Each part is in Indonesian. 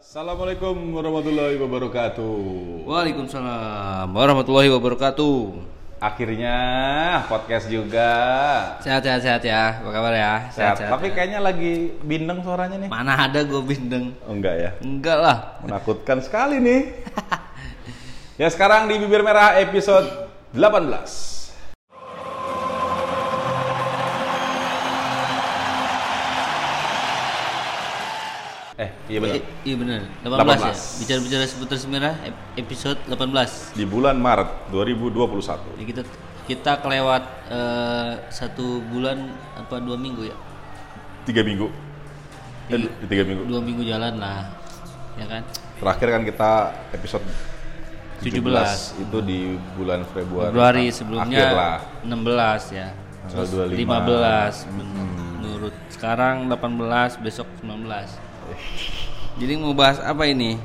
Assalamualaikum warahmatullahi wabarakatuh. Waalaikumsalam warahmatullahi wabarakatuh. Akhirnya podcast juga. Sehat sehat sehat ya. Apa kabar ya? Sehat. Tapi kayaknya lagi bindeng suaranya nih. Mana ada gue bindeng? Oh, enggak ya. Enggak lah. Menakutkan sekali nih. ya sekarang di bibir merah episode 18. Eh, iya benar. I- iya benar. 18, ya. 18. Bicara-bicara seputar semerah ep- episode 18. Di bulan Maret 2021. Jadi kita kita kelewat eh, satu bulan apa dua minggu ya? Tiga minggu. Eh, Iya. tiga minggu. Dua minggu jalan lah, ya kan? Terakhir kan kita episode 17, 17. itu di bulan Februari. Februari Akhir sebelumnya lah. 16 ya. Terus 25. 15 menurut sekarang 18 besok 19. Jadi mau bahas apa ini?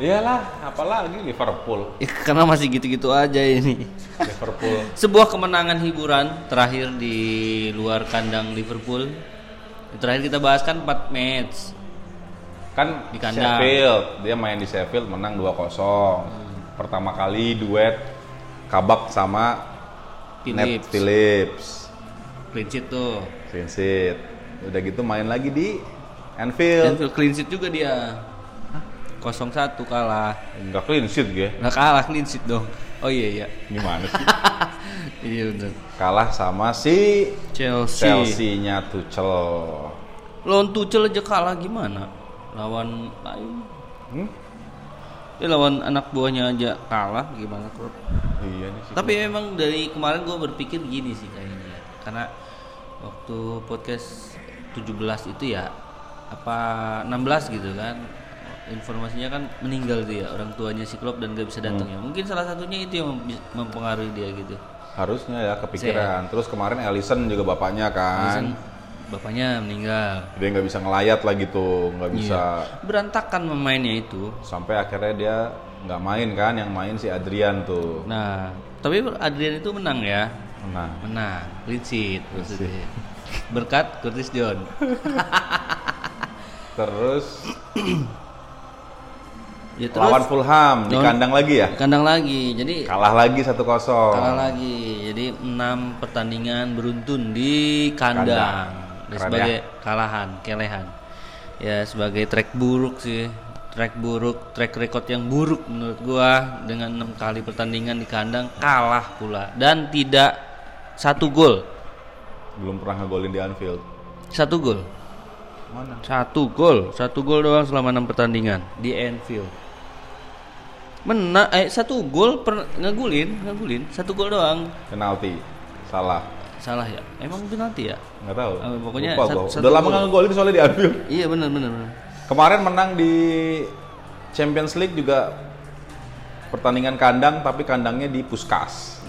Iyalah, apalagi Liverpool. Ya, karena masih gitu-gitu aja ini. Liverpool. Sebuah kemenangan hiburan terakhir di luar kandang Liverpool. Terakhir kita bahas kan 4 match. Kan Di kandang. Sheffield, dia main di Sheffield menang 2-0. Pertama kali duet Kabak sama Ned Phillips. Phillips. Clean sheet tuh. Clean sheet. Udah gitu main lagi di Anfield. Anfield clean sheet juga dia. 0-1 kalah. Enggak clean sheet gue. Nggak kalah clean sheet dong. Oh iya iya. Gimana sih? iya bener. Kalah sama si Chelsea. Chelsea-nya Tuchel. Lawan Tuchel aja kalah gimana? Lawan lain. Hmm? Ya lawan anak buahnya aja kalah gimana klub? Iya nih sih. Tapi emang dari kemarin gue berpikir gini sih kayaknya ya. Karena waktu podcast 17 itu ya apa 16 gitu kan. Informasinya kan meninggal dia orang tuanya si Klopp dan gak bisa datang ya. Mungkin salah satunya itu yang mem- mempengaruhi dia gitu. Harusnya ya kepikiran. Terus kemarin Ellison juga bapaknya kan. bapaknya meninggal. Dia nggak bisa ngelayat lagi tuh, nggak bisa. berantakan memainnya itu. Sampai akhirnya dia nggak main kan, yang main si Adrian tuh. nah tapi Adrian itu menang ya. Nah, menang. Clean sheet. Berkat Curtis John terus. Ya terus lawan Fulham di kandang lagi ya, kandang lagi. Jadi kalah lagi 1-0. kalah lagi. Jadi enam pertandingan beruntun di kandang, Kandang. Ya, sebagai kalahan kelehan. Ya sebagai track buruk sih. Track buruk track record yang buruk menurut gua. Dengan enam kali pertandingan di kandang kalah pula. Dan tidak satu gol. Belum pernah ngegolin di Anfield. satu gol Mana? satu gol satu gol doang selama enam pertandingan di Anfield menang eh satu gol per ngegulin ngegulin satu gol doang Penalti. Salah. salah ya emang penalti ya Nggak tahu. Ah, pokoknya Lupa sat- gua. satu Udah lama gol. nggak ngegolin soalnya di Anfield. iya benar benar benar Kemarin menang di Champions League juga pertandingan kandang tapi kandangnya di Puskas.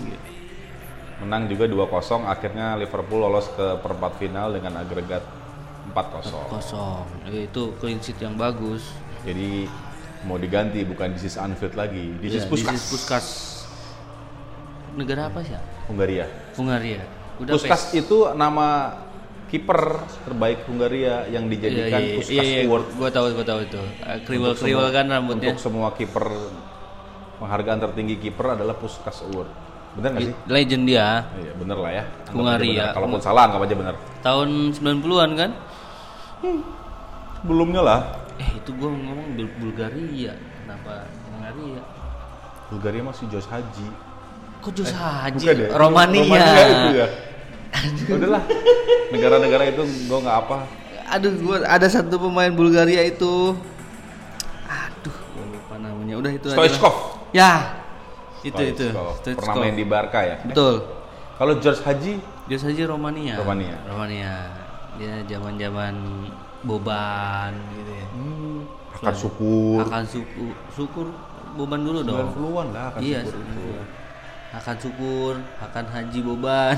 Menang juga 2-0 akhirnya Liverpool lolos ke perempat final dengan agregat 4-0. kosong Ya, itu clean sheet yang bagus Jadi mau diganti bukan This is Anfield lagi. This is Iya, Puskas. this is Puskas negara apa sih ya Hungaria. Hungaria udah Puskas itu nama kiper terbaik Hungaria yang dijadikan iya, iya, Puskas iya, iya, Award gua tahu gua tahu itu kriwel Untuk kriwel semua- kan rambutnya Untuk semua kiper penghargaan tertinggi kiper adalah Puskas Award. Bener nggak sih? legend dia Iya bener lah ya. Hungaria. Kalaupun salah anggap aja bener. tahun 90-an kan Belumnya lah. eh itu gua ngomong Bul- Bulgaria kenapa Hungaria Bulgaria masih Jos Haji. kok Jos Haji Bukan ya? Romania, Romania itu ya. Udahlah. Negara-negara itu gue nggak apa. aduh gua ada satu pemain Bulgaria itu aduh gua lupa namanya udah itu. Stoichkov. ya itu itu Stoichkov. Pernah main di Barca ya. betul Kalau George Haji dia saja Romania Romania. Romania dia zaman zaman Boban gitu ya akan syukur. akan suku syukur Boban dulu dong 90-an lah akan iya syukur itu. akan syukur akan haji Boban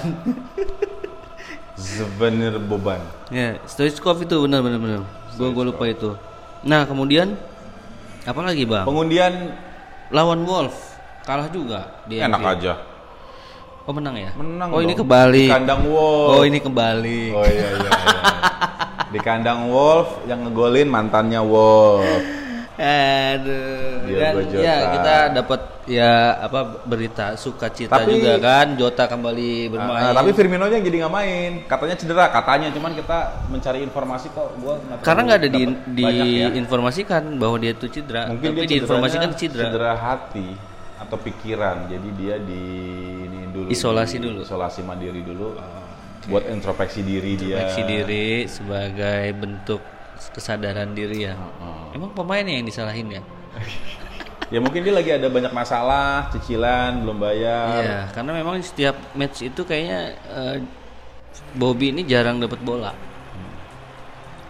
Zvenir Boban. ya Stoichkov itu benar benar benar gua gua lupa itu nah kemudian apa lagi bang Pengundian lawan Wolf kalah juga di enak aja. oh menang ya Menang oh ini dong. kebalik Di kandang Wolf. oh ini kebalik Oh iya iya. iya. Di kandang Wolf yang ngegolin mantannya Wolf. Aduh. Diogo Dan Jota. ya kita dapat ya apa berita sukacita Tapi- juga kan Jota kembali bermain. Ah, tapi Firmino nya jadi nggak main. Katanya cedera, katanya. Cuman kita mencari informasi kok. Gua karena nggak ada di banyak ya. diinformasikan bahwa dia itu cedera, Mungkin tapi dia diinformasikan cederanya cedera. hati atau pikiran. Jadi dia di ini dulu. Isolasi di- dulu. Isolasi mandiri dulu. Buat introspeksi diri dia. Introspeksi diri sebagai bentuk kesadaran diri ya. Emang pemainnya yang disalahin ya? Ya mungkin dia lagi ada banyak masalah, cicilan belum bayar. Iya, karena memang setiap match itu kayaknya eh, Bobby ini jarang dapat bola.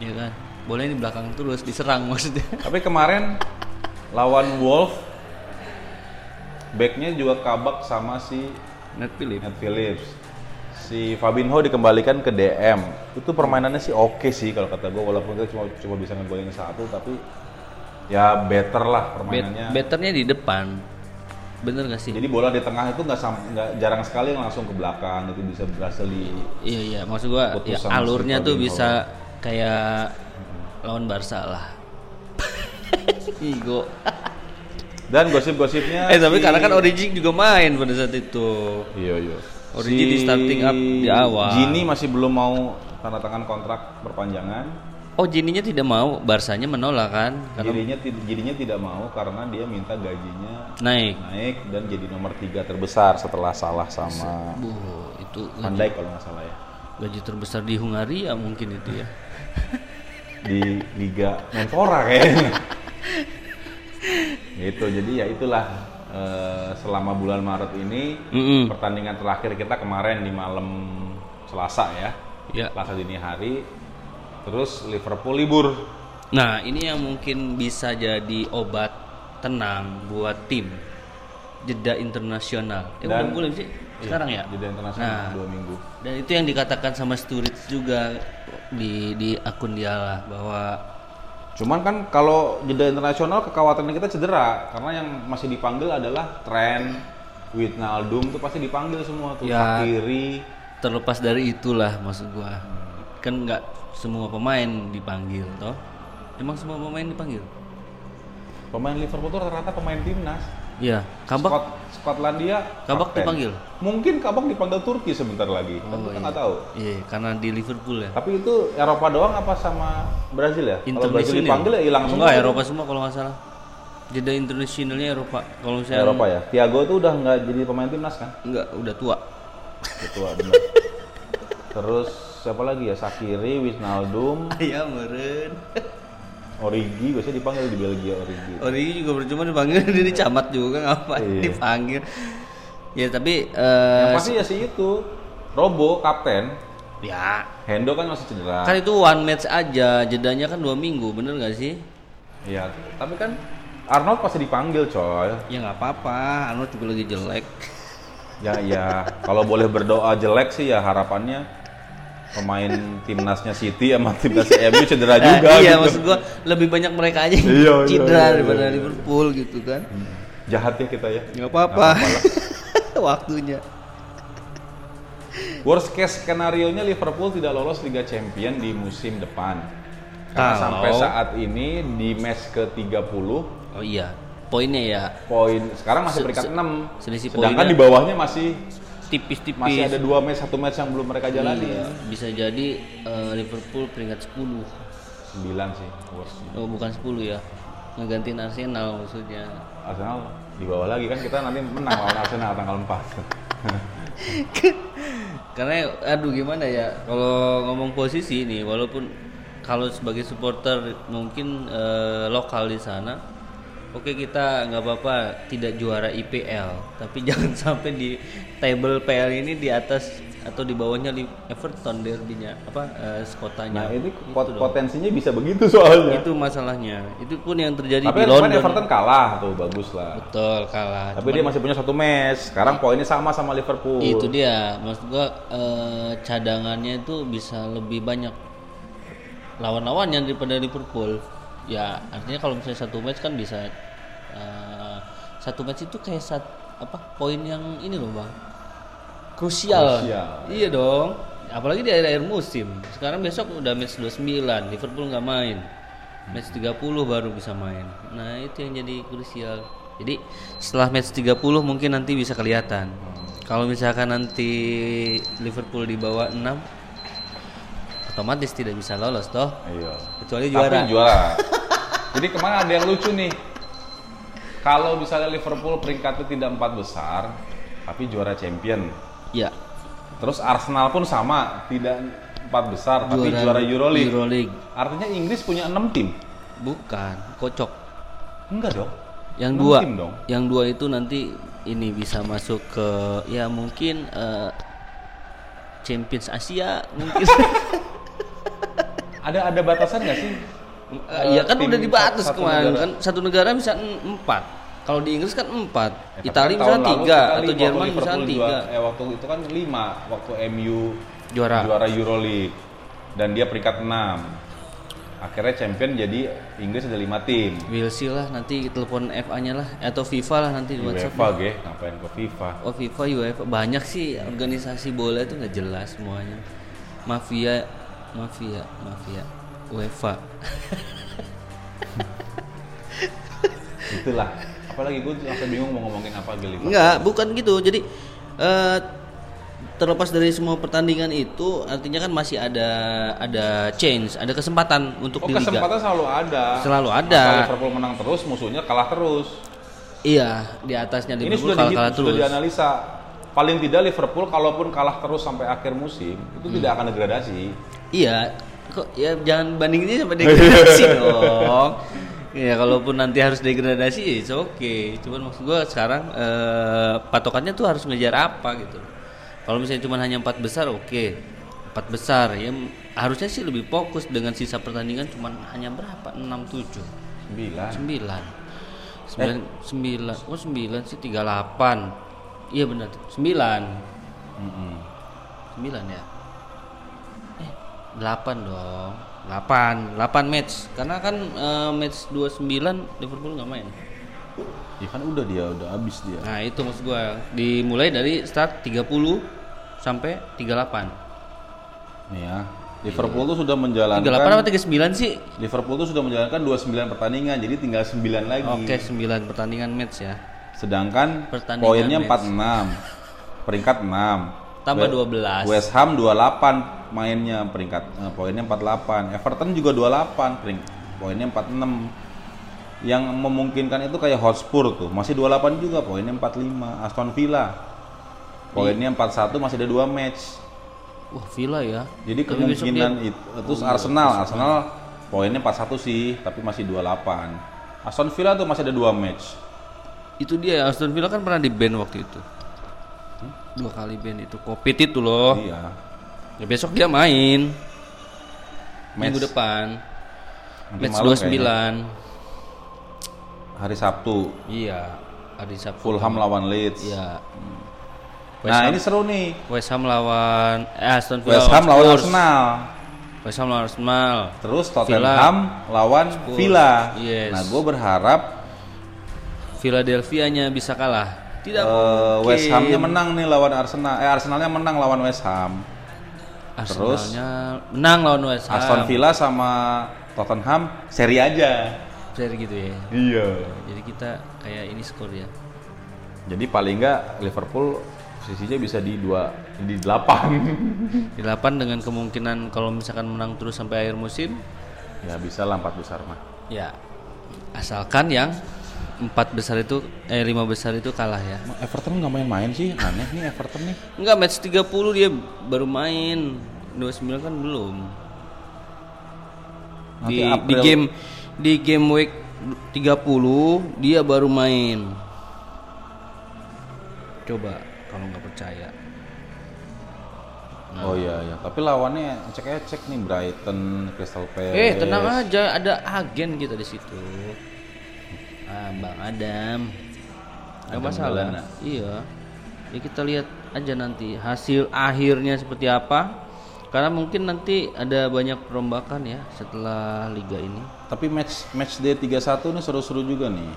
Iya kan? Bola ini di belakang terus diserang maksudnya. Tapi kemarin lawan Wolf backnya juga kabak sama si Net Philip. Nat Phillips. Si Fabinho dikembalikan ke DM. Itu permainannya sih oke sih kalau kata gue walaupun kita cuma cuma bisa ngegolin satu tapi ya better lah permainannya. betternya di depan. Bener gak sih? Jadi bola di tengah itu nggak nggak jarang sekali langsung ke belakang itu bisa berhasil di Iya iya, maksud gua Putus ya, si alurnya tuh bisa kayak lawan Barca lah. Igo. dan gosip-gosipnya eh tapi si- karena kan Origi juga main pada saat itu. Iya iya. Origi di starting up di awal. Gini masih belum mau tanda tangan kontrak perpanjangan. Oh Gininya tidak mau, Barsanya menolak kan? Karena Jadinya ti- jadinya tidak mau karena dia minta gajinya naik. naik dan jadi nomor tiga terbesar setelah salah sama Bu, itu Dijk kalau nggak salah ya gaji terbesar di Hungaria mungkin itu ya. di Liga Menpora kayaknya. gitu jadi ya itulah eh, selama bulan Maret ini Mm-mm. pertandingan terakhir kita kemarin di malam Selasa ya Ya. Selasa dini hari terus Liverpool libur Nah, ini yang mungkin bisa jadi obat tenang buat tim. Jeda internasional. Eh, Dan- sih? Sekarang ya? jeda internasional Nah. dua minggu Dan itu yang dikatakan sama Sturridge juga di di akun dia lah bahwa Cuman kan kalau jeda internasional kekhawatiran kita cedera karena yang masih dipanggil adalah Trent, Wijnaldum tuh pasti dipanggil semua tuh Ya. Shaqiri. terlepas dari itulah maksud gua. Kan nggak semua pemain dipanggil toh. Emang semua pemain dipanggil? Pemain Liverpool rata-rata pemain timnas. Iya, Kabak Skot, Skotlandia. Kabak kapten. dipanggil? Mungkin Kabak dipanggil Turki sebentar lagi. Kan Oh, kita iya. tahu. Iya, karena di Liverpool ya. Tapi itu Eropa doang apa sama Brazil ya? Kalau Brazil dipanggil ya hilang semua. Enggak, itu. Eropa semua kalau nggak salah. Jeda internasionalnya Eropa. Kalau misalnya Eropa ya. Thiago tuh udah nggak jadi pemain timnas kan? enggak udah tua. Ketua benar. Terus siapa lagi ya? Shaqiri, Wijnaldum, Ayam meren. Origi biasanya dipanggil di Belgia Origi. Origi juga percuma dipanggil dia dicamat juga ngapain Iya. dipanggil. Ya tapi Yang eh pasti ya si itu Robo kapten. ya Hendo kan masih cedera. kan itu one match aja, jedanya kan dua minggu, bener gak sih? Iya, tapi kan Arnold pasti dipanggil coy. Ya nggak apa-apa, Arnold juga lagi jelek. Ya ya, kalau boleh berdoa jelek sih ya harapannya pemain timnasnya City sama timnas MU cedera Nah, juga iya gitu. maksud gua lebih banyak mereka aja yang Iya, iya, cedera iya, daripada iya, iya. Liverpool gitu kan. Jahat ya kita ya. Nggak apa-apa. Waktunya. Worst case skenario nya Liverpool tidak lolos Liga Champion di musim depan. Karena Kalau- sampai saat ini di match ke-30 Oh iya, poinnya ya poin sekarang masih peringkat se- 6. selisih Sedangkan poinnya- di bawahnya masih tipis-tipis. masih ada dua match satu match yang belum mereka jalani. Iya, bisa jadi eh, Liverpool peringkat 10. 9 sih worstnya. Oh, bukan 10 ya. Ngegantiin Arsenal maksudnya. Arsenal di bawah lagi kan kita nanti menang lawan Arsenal tanggal 4. Karena aduh gimana ya kalau ngomong posisi nih walaupun kalau sebagai supporter mungkin eh, lokal di sana oke kita nggak apa-apa tidak juara IPL tapi jangan sampai di table PL ini di atas atau di bawahnya Everton derbynya apa eh, skotanya Nah, ini Itu pot- dong. potensinya bisa begitu soalnya. itu masalahnya itu pun yang terjadi Tapi di kemarin London Everton kalah tuh, bagus lah. betul kalah Tapi dia masih punya satu match. Sekarang poinnya sama sama Liverpool. itu dia maksud gua eh, cadangannya itu bisa lebih banyak lawan-lawannya daripada Liverpool ya artinya kalau misalnya satu match kan bisa eh, satu match itu kayak sat, apa poin yang ini loh bang krusial. Krusial. iya dong apalagi di akhir-akhir musim sekarang besok udah match 29 Liverpool nggak main Match 30 baru bisa main. Nah, itu yang jadi krusial. Jadi setelah match 30 mungkin nanti bisa kelihatan. Kalau misalkan nanti Liverpool di bawah 6 otomatis tidak bisa lolos toh. Iya. Kecuali Tapi juara. juara. Jadi kemarin ada yang lucu nih. Kalau misalnya Liverpool peringkatnya tidak empat besar, tapi juara champion. Ya, Terus Arsenal pun sama, tidak empat besar, tapi juara Euroleague. Euroleague. Artinya Inggris punya enam tim. Bukan, kocok. Enggak dong. Yang dua, tim dong. yang dua itu nanti ini bisa masuk ke ya mungkin eh, Champions Asia mungkin. Ada ada batasan nggak sih? Eh, Iya kan udah dibatas kemarin kan. Satu negara bisa empat. Kalau di Inggris kan empat, Ya, tapi Italia misalnya tiga atau Jerman misalnya tiga. eh, waktu itu kan lima waktu MU Juara. juara Euroleague. Dan dia peringkat 6 akhirnya champion jadi Inggris ada lima tim. We'll see lah nanti telepon FA-nya lah. Atau FIFA lah nanti di WhatsApp. UEFA ge ngapain ke FIFA? Oh FIFA, UEFA. Banyak sih organisasi bola itu nggak jelas semuanya. Mafia, mafia, mafia, UEFA. itulah apalagi gue sampai bingung mau ngomongin apa ge Liverpool. Enggak, bukan gitu. Jadi eh, terlepas dari semua pertandingan itu, artinya kan masih ada ada change, ada kesempatan untuk Oh di liga. kesempatan selalu ada. Selalu ada. Masa Liverpool menang terus, musuhnya kalah terus. Iya, di atasnya Ini Liverpool sudah, kalah, di, kalah sudah terus. dianalisa. Paling tidak Liverpool kalaupun kalah terus sampai akhir musim itu Hmm. tidak akan degradasi. Iya, kok ya jangan bandinginnya sampai degradasi dong. Ya kalaupun nanti harus degradasi ya oke. Cuman maksud gua sekarang eh, patokannya tuh harus ngejar apa gitu. Kalau misalnya cuma hanya empat besar oke. Empat besar ya harusnya sih lebih fokus dengan sisa pertandingan cuma hanya berapa? 6 7 Sembilan. 9 9 9 oh 9 sih 38 iya benar 9 Mm-mm. 9 ya eh 8 dong 8 8 match karena kan eh, match 29 Liverpool nggak main Ya kan udah dia udah habis dia. nah itu maksud gua dimulai dari start 30 sampai 38 Nih ya. Liverpool tuh sudah 38 menjalankan apa 39 sih Liverpool tuh sudah menjalankan 29 pertandingan, jadi tinggal 9 lagi. oke 9 pertandingan match ya Sedangkan Pertandingan poinnya match. 46. Peringkat 6. Tambah We- 12. West Ham 28 mainnya peringkat eh, poinnya 48. Everton juga 28 peringkat poinnya 46. Yang memungkinkan itu kayak Hotspur tuh, masih 28 juga poinnya 45. Aston Villa poinnya 41 masih ada 2 match. wah Villa ya Jadi Tapi kemungkinan dia- itu terus Arsenal, Arsenal poinnya 41 sih, tapi masih 28. Aston Villa tuh masih ada 2 match. itu dia Aston Villa kan pernah di ban waktu itu dua kali ban itu covid itu loh Iya. Ya besok dia main minggu Match. depan Nanti match malam 29 Hari Sabtu, iya hari Sabtu Fulham lawan Leeds. iya West Nah, Ham, ini seru nih. West Ham lawan eh Aston Villa West Ham lawan. Arsenal. West Ham lawan Arsenal Terus Tottenham lawan Spurs. Villa. Yes. Nah, gue berharap Philadelphia-nya bisa kalah tidak eh, mungkin. West Hamnya menang nih lawan Arsenal. Eh, Arsenalnya menang lawan West Ham. Arsenalnya menang lawan West Ham Aston Villa sama Tottenham seri aja. Seri gitu ya Iya. jadi kita kayak ini skor ya Jadi paling nggak Liverpool posisinya bisa di dua di delapan. Di 8 dengan kemungkinan kalau misalkan menang terus sampai akhir musim, ya bisa lah empat besar mah. ya asalkan yang empat besar itu eh lima besar itu kalah ya. Everton nggak main-main sih, aneh nih Everton nih. Enggak match 30 dia baru main. 29 kan belum. Nanti Di, di game di game week 30 dia baru main. Coba kalau nggak percaya. Oh iya iya, tapi lawannya ecek-ecek nih Brighton, Crystal Palace. Eh, tenang aja, ada agen kita di situ. Ah, Bang Adam. Gak masalah. Maulana. Iya. Ya kita lihat aja nanti hasil akhirnya seperti apa. Karena mungkin nanti ada banyak perombakan ya setelah liga ini. Tapi match match day 31 nih seru-seru juga nih.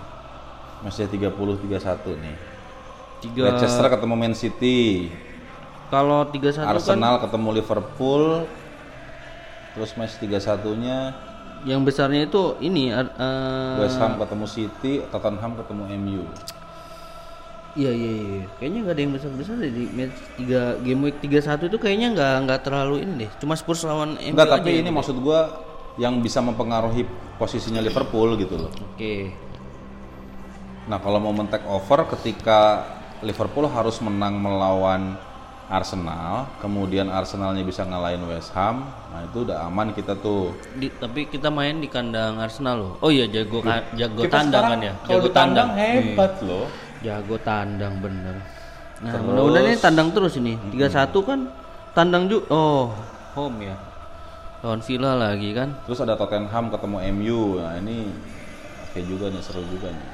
Match day 30 31 nih. Tiga Manchester ketemu Man City, kalau 31 kan Arsenal ketemu Liverpool. Terus match 31-nya yang besarnya itu ini eh, West Ham ketemu City, Tottenham ketemu MU. Iya iya iya. Kayaknya nggak ada yang besar-besar deh di match 3 game week 31 itu kayaknya nggak nggak terlalu ini deh. Cuma Spurs lawan MU Enggak, tapi ini maksud gua yang bisa mempengaruhi posisinya Liverpool gitu loh. Oke. Nah, kalau momen take over ketika Liverpool harus menang melawan Arsenal, kemudian Arsenalnya bisa ngalahin West Ham, nah itu udah aman kita tuh. Di, tapi kita main di kandang Arsenal loh. Oh iya jago ka- jago Kita tandang kan ya. Jago tandang tandang. hebat loh. Jago tandang bener. Nah, mudah-mudahan ini tandang terus ini. 31 kan tandang juga. Oh, home ya. Lawan Villa lagi kan. Terus ada Tottenham ketemu MU. Nah, ini oke juga nih, seru juga nih.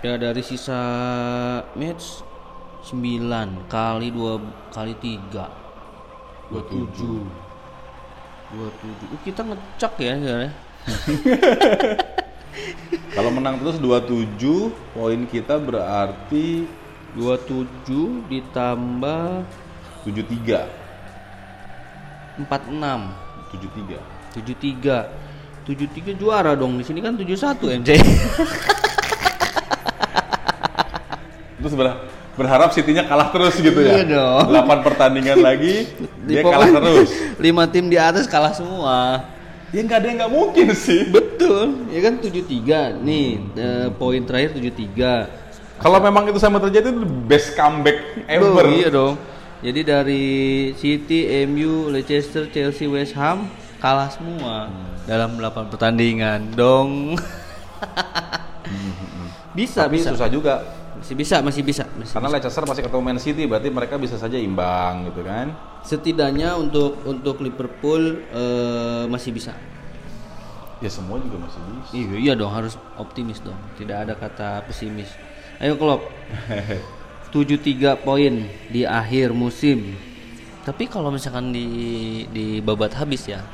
Ya dari sisa match 9 kali 2 kali 3 27 27 Uh, kita ngecak ya sebenarnya. Kalau menang terus 27, poin kita berarti 27 ditambah 73. 46 73. 73 73 juara dong. Di sini kan 71 MC Terus ber- berharap City-nya kalah terus gitu ya. Iya dong. 8 pertandingan lagi Di dia kalah terus. 5 tim di atas kalah semua Ya nggak ada yang nggak mungkin sih. betul ya kan 73 nih eh, poin terakhir 73 Kalau memang itu sama terjadi itu best comeback ever. Oh, iya dong. Jadi dari City, MU, Leicester, Chelsea, West Ham kalah semua dalam 8 pertandingan dong. bisa, Tapi bisa. susah juga. Masih bisa, masih bisa. Masih Karena Leicester masih ketemu Man City, berarti mereka bisa saja imbang gitu kan. Setidaknya untuk untuk Liverpool eh, masih bisa. Ya semua juga masih bisa. Iya, iya dong harus optimis dong. Tidak ada kata pesimis. Ayo Klopp. 73 poin di akhir musim. Tapi kalau misalkan di di babat habis ya,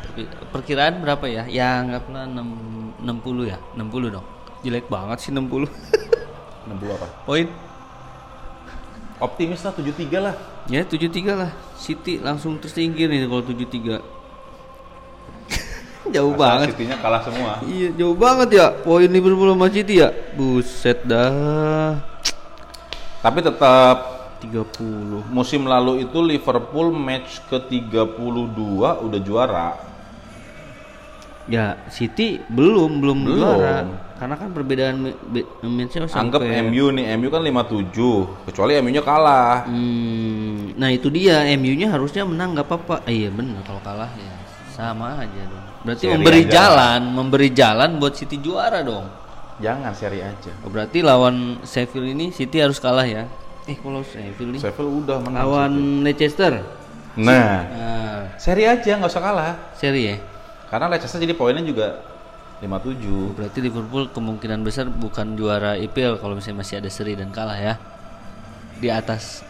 perkiraan berapa ya? Ya anggaplah 6 60 ya, 60 dong. Jelek banget sih 60. 60 apa? poin. Optimis lah 73 lah. Ya 73 lah. City langsung tersingkir nih kalau 73. Jauh Asal banget. City-nya kalah semua. Iya jauh banget ya poin Liverpool sama City ya. Buset dah. Tapi tetap 30. musim lalu itu Liverpool match ke-32 udah juara. Ya City belum belum, Belum. juara. Karena kan perbedaan matchnya Anggap MU nih, MU kan 57, kecuali MU-nya kalah. Hmm, nah itu dia MU-nya harusnya menang nggak apa-apa. Eh, iya benar kalau kalah ya sama aja dong. Berarti Seri memberi aja. jalan, memberi jalan buat City juara dong. Jangan seri aja. Oh, berarti lawan Sheffield ini City harus kalah ya. Eh kalau Sheffield nih Sheffield udah menang. lawan Leicester. Nah, Nah, seri aja nggak usah kalah. seri ya. Karena Leicester jadi poinnya juga 57. Berarti Liverpool kemungkinan besar bukan juara IPL kalau misalnya masih ada seri dan kalah ya. Di atas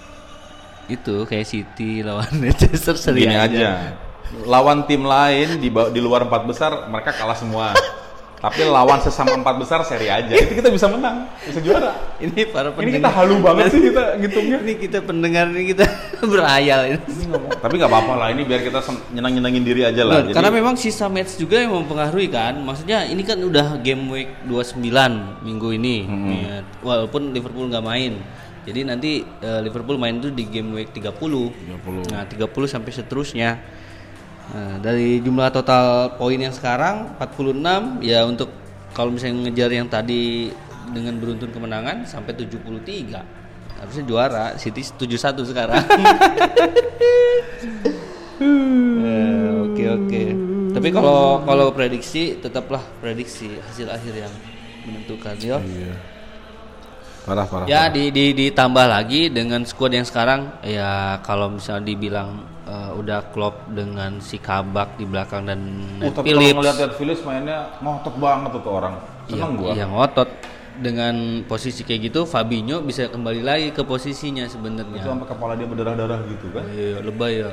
itu kayak City lawan Leicester seri Gini aja. Lawan tim lain di di luar empat besar mereka kalah semua. Tapi lawan sesama empat besar seri aja. Itu kita bisa menang, bisa juara. Ini para Ini kita pendengar. halu banget sih kita ngitungnya. Ini kita pendengar ini kita berhayal ini. Tapi nggak apa-apa lah ini biar kita sen- nyenang-nyenangin diri aja lah. Benar, Karena memang sisa match juga yang mempengaruhi kan. Maksudnya ini kan udah game week 29 minggu ini. Ya, walaupun Liverpool nggak main. Jadi nanti eh, Liverpool main itu di game week 30. 30. Nah, 30 sampai seterusnya. Nah, dari jumlah total poin yang sekarang 46 ya untuk kalau misalnya ngejar yang tadi dengan beruntun kemenangan sampai 73. Harusnya juara, City 71 sekarang. Eh, Oke oke. Tapi kalau kalau prediksi tetaplah prediksi hasil akhir yang menentukan ya. Iya. Parah parah. Ya di, di ditambah lagi dengan squad yang sekarang ya kalau misalnya dibilang eh, udah klop dengan si Kabak di belakang dan Oh, tapi kalau Phillips ngeliat-liat Phillips mainnya ngotot banget tuh orang. Seneng yang, gua. yang ngotot dengan posisi kayak gitu Fabinho bisa kembali lagi ke posisinya Itu sebenarnya. sampai kepala dia berdarah-darah gitu kan. Iya, lebay ya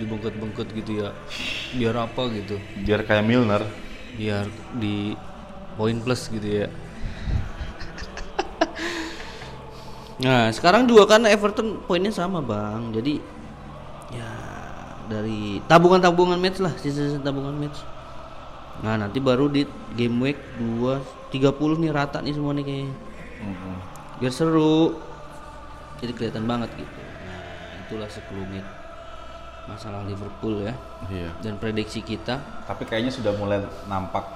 dibungkut-bungkut gitu ya. Biar apa gitu? Biar kayak Milner. biar di poin plus gitu ya. nah sekarang dua kan Everton poinnya sama bang, jadi ya dari tabungan-tabungan match lah, sisa-sisa tabungan match. Nah, nanti baru di game week 2 30 nih rata nih semua nih kayaknya. Mm-mm. Biar seru. Jadi kelihatan banget gitu. Nah, itulah sekelumit masalah Liverpool ya. Iya. Dan prediksi kita Tapi kayaknya sudah mulai nampak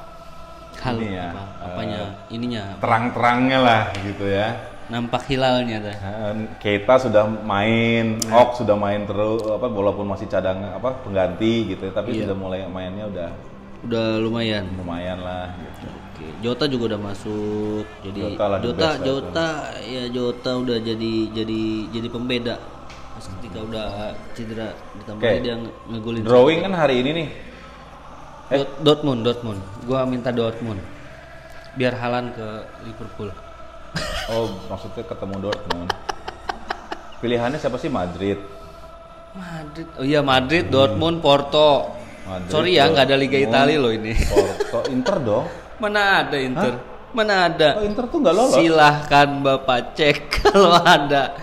hal Ini ya, apa, apanya ininya terang-terangnya lah gitu ya. nampak hilalnya dah. Eh, Keita sudah main, Ok sudah main terus, apa walaupun masih cadangan apa pengganti gitu, ya, tapi Iya. sudah mulai mainnya udah Udah lumayan. lumayan lah. Gitu. Oke, Jota juga udah masuk. Jadi Jota lah Jota, Jota, ya Jota udah jadi jadi jadi pembeda. Pas ketika udah cedera ditambah Oke. dia nge- ngegolin. Drawing kan hari ini nih. Eh. Dot- Dortmund, Dortmund. Gua minta Dortmund. Biar Halan ke Liverpool. Oh, maksudnya ketemu Dortmund. Pilihannya siapa sih Madrid? Madrid. Oh iya Madrid, Dortmund, Porto. Madrid, Sorry ya, nggak ada Liga Italia loh ini. Porto, Inter dong. Mana ada Inter? Mana ada? Oh, Inter tuh nggak lolos. Silahkan Bapak cek kalau ada.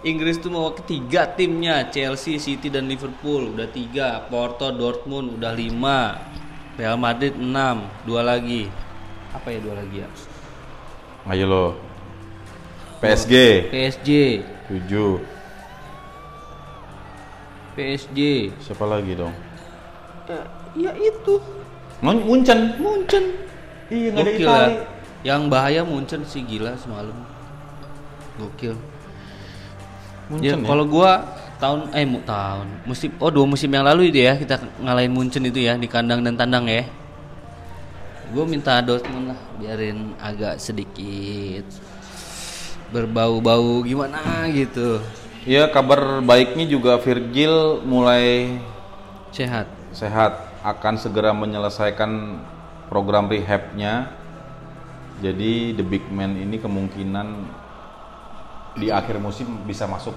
Inggris tuh mau ketiga timnya Chelsea, City dan Liverpool udah tiga, Porto, Dortmund udah lima, Real Madrid enam, dua lagi. Apa ya dua lagi ya? Ayo lo. PSG PSG, 7. PSG. Siapa lagi dong? Ya, ya itu, Mun- Munchen. Munchen. Iya, nggak ada Gokil Itali. ya. Yang bahaya Munchen sih gila semalam. Gokil. Ya, Munchen ya. kalau gua tahun eh mu, tahun musim oh dua musim yang lalu itu ya kita ngalahin Munchen itu ya di kandang dan tandang ya. Gue minta Dortmund lah biarin agak sedikit berbau-bau gimana gitu. Iya, kabar baiknya juga Virgil mulai Sehat. sehat akan segera menyelesaikan program rehabnya. Jadi the big man ini kemungkinan di akhir musim bisa masuk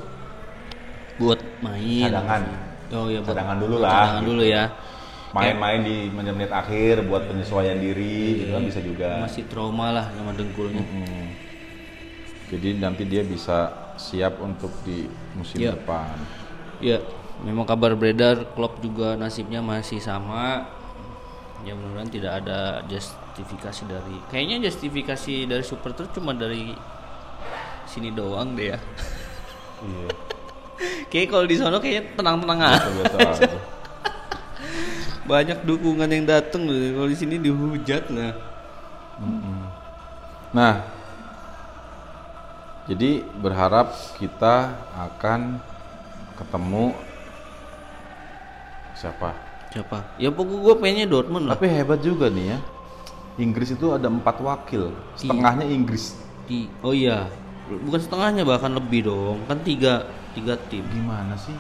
Buat main. cadangan. Oh iya buat Cadangan dulu lah, Cadangan gitu. dulu ya. Main-main di menit-menit akhir buat penyesuaian diri gitu kan bisa juga. Masih trauma lah sama dengkulnya. Mm. Jadi nanti dia bisa siap untuk di musim Iya. depan. Ya, memang kabar beredar Klopp juga nasibnya masih sama. Ya mudah-mudahan tidak ada justifikasi dari kayaknya justifikasi dari Super Tour cuma dari sini doang deh ya. Iya. Kayak kalau di sono kayaknya tenang-tenang aja. Banyak dukungan yang datang loh. Kalau di sini dihujat lah. Nah, jadi berharap kita akan ketemu siapa? Siapa? Ya pokok gue pengennya Dortmund lah. Tapi hebat juga nih ya. Inggris itu ada empat wakil, setengahnya Inggris. Di, oh iya, bukan setengahnya bahkan lebih dong. Kan tiga tiga tim. Gimana sih?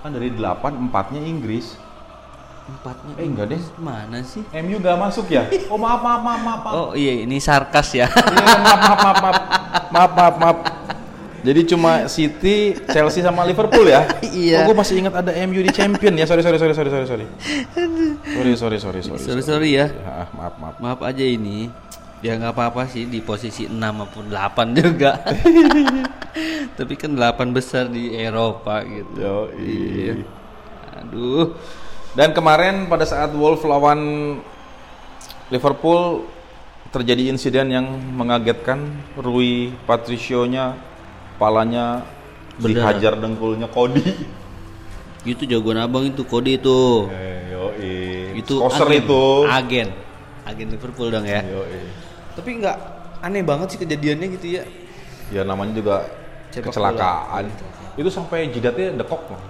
Kan dari delapan empatnya Inggris. Empatnya. Eh enggak deh. Mana sih? MU gak masuk ya? Oh maaf maaf maaf maaf. maaf. Oh iya, ini sarkas ya. Iya, maaf maaf maaf maaf maaf maaf maaf. Jadi cuma City, Chelsea sama Liverpool ya? Iya. Oh, gue masih ingat ada MU di Champion ya. Sorry sorry sorry sorry sorry sorry. Sorry sorry sorry sorry. Sorry sorry ya. Ah, maaf maaf. Maaf aja ini. Ya nggak apa-apa sih di posisi 6 maupun 8 juga. Tapi kan 8 besar di Eropa gitu. Yo, iya. Aduh. Dan kemarin pada saat Wolf lawan Liverpool terjadi insiden yang mengagetkan. Rui Patricio-nya kepalanya Berdarah. dihajar dengkulnya Cody. Itu jagoan abang itu Kode itu. Eh, yo, Itu Skoser agen. itu. Agen. Agen Liverpool dong ya. Yo, Tapi nggak aneh banget sih kejadiannya gitu ya. Ya namanya juga Sepak kecelakaan. Itu sampai jidatnya dekok loh.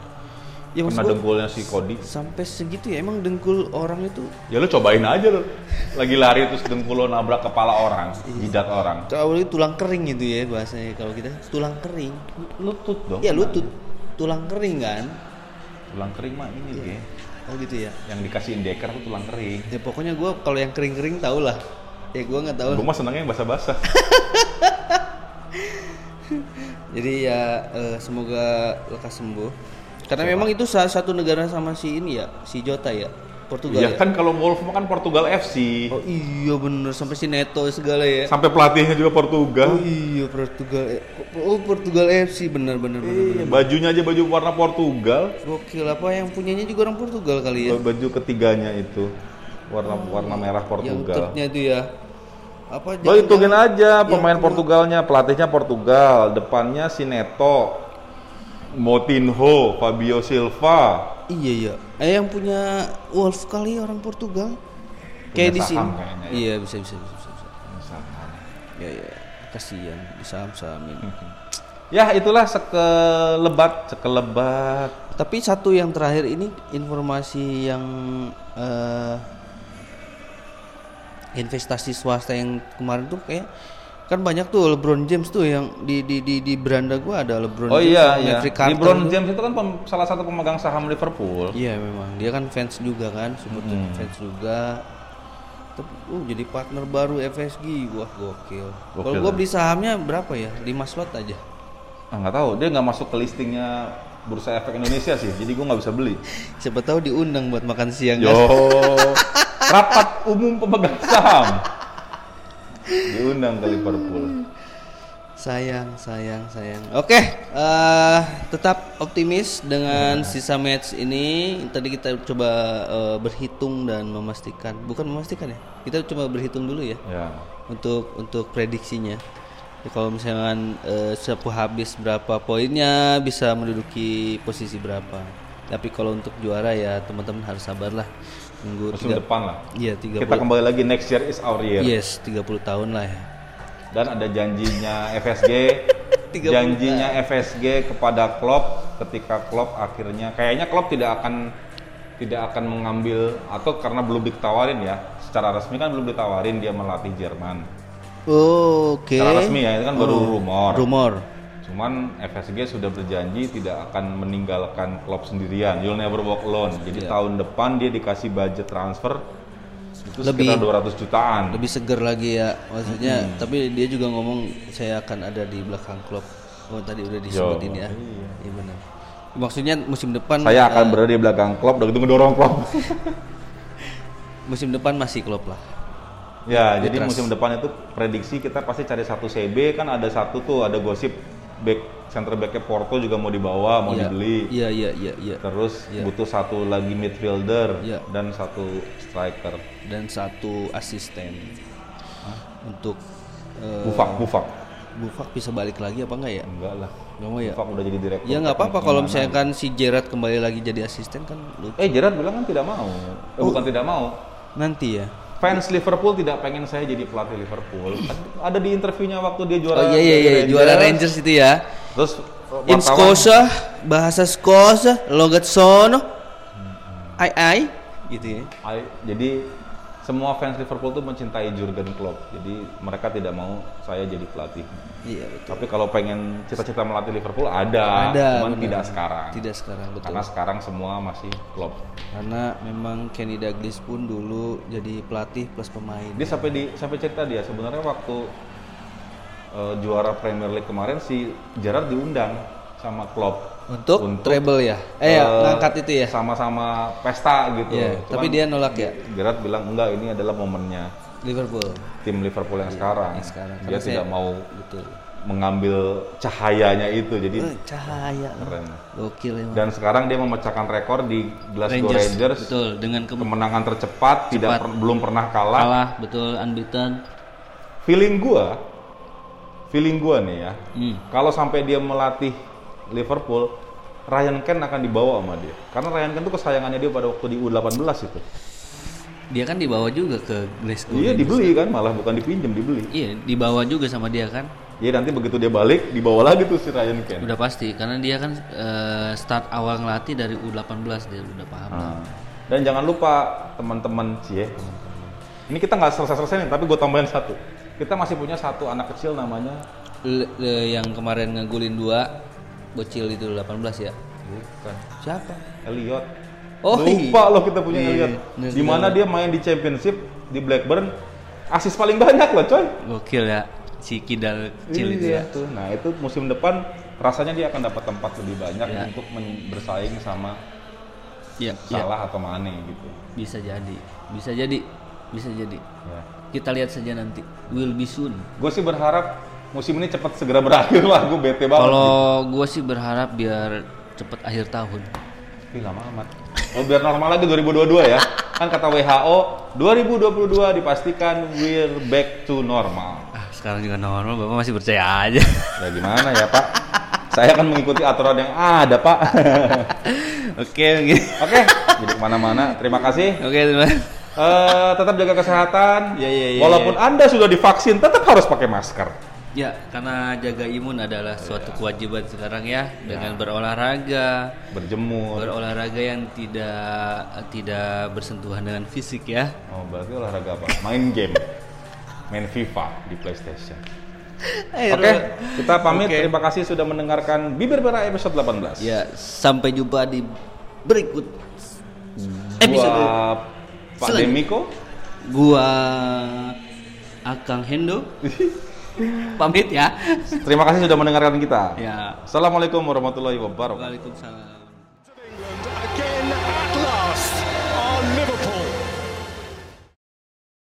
Ya Kena dengkulnya si Cody. sampai segitu ya emang dengkul orang itu Ya lu cobain aja lu. Lagi lari terus dengkul lo nabrak kepala orang, jidat orang. kalau itu tulang kering gitu ya bahasanya kalau kita tulang kering. Lutut dong. Ya lutut tulang kering kan. Tulang kering mah ini Ge. Oh gitu ya. Yang dikasihin deker tuh tulang kering. Ya pokoknya gue kalau yang kering-kering tau lah. Ya gue nggak tahu. Gue mah senangnya yang basah-basah. Jadi ya eh, semoga lekas sembuh. Karena memang itu salah satu negara sama si ini ya, si Jota ya, Portugal Iya ya. kan kalau Wolf kan Portugal FC. Oh iya bener sampai si Neto segala ya. Sampai pelatihnya juga Oh Portugal. iya Portugal. eh, Oh Portugal FC bener bener bener. Iya, bener. bajunya aja baju warna Portugal. Gokil apa yang punyanya juga orang Portugal kali ya. Baju ketiganya itu. warna warna merah Yang Portugal. tutnya itu ya. Apa Lo hitungin aja pemain yang- Portugalnya, pelatihnya Portugal, depannya si Neto, Motinho, Fabio Silva. Iya iya. Eh yang punya Wolf kali orang Portugal. Kayak di sini. kayaknya ya. Iya bisa bisa bisa bisa. bisa. Ya ya. Kasihan disaham-sahamin. Ya itulah sekelebat, sekelebat. Tapi satu yang terakhir ini informasi yang eh, investasi swasta yang kemarin tuh kayak kan banyak tuh LeBron James tuh yang di di di di beranda gua ada LeBron Oh James iya sama iya. Carter LeBron. James itu kan pem- salah satu pemegang saham Liverpool. Iya memang dia kan fans juga kan, supporter Hmm. fans juga. Tapi uh jadi partner baru FSG, wah gokil. Kalau Gokil, gua ya. beli sahamnya berapa ya? 5 slot aja. Ah nggak tahu, dia nggak masuk ke listingnya Bursa Efek Indonesia sih, jadi gua nggak bisa beli. Siapa tahu diundang buat makan siang Yo, kan. rapat umum pemegang saham. Diundang ke Liverpool. Sayang, sayang, sayang. Oke, eh, tetap optimis dengan sisa match ini. Tadi kita coba eh, berhitung dan memastikan, bukan memastikan ya. Kita coba berhitung dulu ya Ya. untuk untuk prediksinya. Ya, kalau misalkan eh, siapa habis berapa poinnya bisa menduduki posisi berapa. Tapi kalau untuk juara ya teman-teman harus sabarlah. Tunggu Musim tiga, depan lah. iya 30 Kita kembali lagi next year is our year. Yes, 30 tahun lah ya. Dan ada janjinya FSG, 30 janjinya FSG kepada Klopp ketika Klopp akhirnya kayaknya Klopp tidak akan tidak akan mengambil atau karena belum ditawarin ya. Secara resmi kan belum ditawarin dia melatih Jerman. Oke. Secara resmi ya, itu kan baru Oh, rumor. Rumor. Cuman FSG sudah berjanji tidak akan meninggalkan klub sendirian. You'll never walk alone. Jadi tahun depan dia dikasih budget transfer itu Lebih. sekitar 200 jutaan. Lebih seger lagi ya maksudnya. Hmm. Tapi dia juga ngomong saya akan ada di belakang klub. Oh tadi udah disebutin Yo, ya. iya. Iya benar. Maksudnya musim depan Saya akan eh, berada di belakang klub dan gitu ngedorong klub. musim depan masih klub lah. ya, jadi Trust. musim depan itu prediksi kita pasti cari satu CB kan ada satu tuh ada gosip back center backnya Porto juga mau dibawa, mau Iya. dibeli. Iya iya iya iya. Terus Iya. butuh satu lagi midfielder Iya. dan satu striker. Dan satu asisten untuk eh, Bufak, Bufak. Bufak bisa balik lagi apa enggak ya? Enggak lah. Nggak mau ya? Bufak udah jadi direktur. Ya nggak apa-apa kalau misalkan si Gerard kembali lagi jadi asisten kan lucu. Eh Gerard bilang kan tidak mau. Eh, Oh. Bukan tidak mau. Nanti ya. Fans Liverpool tidak pengen saya jadi pelatih Liverpool. Kan Ada di interviewnya waktu dia juara. Oh iya iya iya juara Rangers itu ya. Terus In Scotia, bahasa Scotia, logat sono. Ai ai gitu ya. I- jadi semua fans Liverpool tuh mencintai Jurgen Klopp. Jadi mereka tidak mau saya jadi pelatih. Iya betul. Tapi kalau pengen cita-cita melatih Liverpool ada, Ada, cuman benar. tidak sekarang. Tidak sekarang betul. Karena sekarang semua masih Klopp. Karena memang Kenny Douglas pun dulu jadi pelatih plus pemain. Dia sampai di sampai cerita dia sebenarnya waktu eh, juara Premier League kemarin si Gerrard diundang sama Klopp Untuk, untuk, treble ya. Eh ya, eh, ngangkat itu ya. sama-sama pesta gitu. Cuman tapi dia nolak ya. Gerrard bilang enggak ini adalah momennya Liverpool. tim Liverpool yang sekarang. yang sekarang. Dia Karena saya- tidak mau Betul. mengambil cahayanya itu. Jadi Eh, cahaya. keren. Gokil emang. Dan sekarang dia memecahkan rekor di Glasgow Rangers, Betul, dengan ke- kemenangan tercepat, tidak per- belum pernah kalah. kalah, betul unbeaten. Feeling gua, feeling gua nih ya, Hmm. kalau sampai dia melatih Liverpool, Ryan Kent akan dibawa sama dia. Karena Ryan Kent itu kesayangannya dia pada waktu di U18 itu. Dia kan dibawa juga ke Glasgow. Iya dibeli kan, malah bukan dipinjam, dibeli. Iya, dibawa juga sama dia kan. Iya nanti begitu dia balik, dibawa lagi tuh si Ryan Kent. Udah pasti karena dia kan eh, start awal ngelatih dari U18 dia udah paham. lah. Nah, Dan jangan lupa teman-teman cie. Ini kita nggak selesai-selesai nih, tapi gue tambahin satu. Kita masih punya satu anak kecil namanya Le- le- yang kemarin ngegulin dua bocil itu 18 ya. bukan Siapa? Elliot. Oh, Lupa loh kita punya Iya, Elliot. bener Di mana dia main di Championship di Blackburn, asis paling banyak loh coy. Gokil ya. Si Kidal kecil itu Iya ya. tuh. Nah itu musim depan rasanya dia akan dapat tempat lebih banyak Iya. untuk bersaing sama Iya, iya. Salah atau Mane gitu. Bisa jadi. Bisa jadi. Bisa jadi. Ya. Kita lihat saja nanti. Will be soon. Gue sih berharap musim ini cepat segera berakhir lah. Gue bete banget. Kalau gue sih berharap biar cepet akhir tahun. Ih lama amat. Oh biar normal lagi 2022 ya. kan kata WHO 2022 dipastikan we're back to normal. Ah, sekarang juga normal, Bapak masih percaya aja. Ya gimana ya Pak? Saya akan mengikuti aturan yang ada Pak. Oke, oke. Oke, jadi ke mana-mana. Terima kasih. Oke, terima kasih. Eh, tetap jaga kesehatan. Ya, ya, ya, Walaupun ya. Anda sudah divaksin, tetap harus pakai masker. Ya, karena jaga imun adalah suatu kewajiban sekarang ya, dengan berolahraga, Berjemur. berolahraga yang tidak tidak bersentuhan dengan fisik ya. Oh, berarti olahraga apa? Main game. Main FIFA di PlayStation. Oke, kita pamit. Oke. Terima kasih sudah mendengarkan Bibir Merah episode 18. Ya, sampai jumpa di berikut episode. Gua Pak selanjutnya. Demiko. Gua Akang Hendo. Pamit ya. Terima kasih sudah mendengarkan kita. Ya. Assalamualaikum warahmatullahi wabarakatuh. Waalaikumsalam.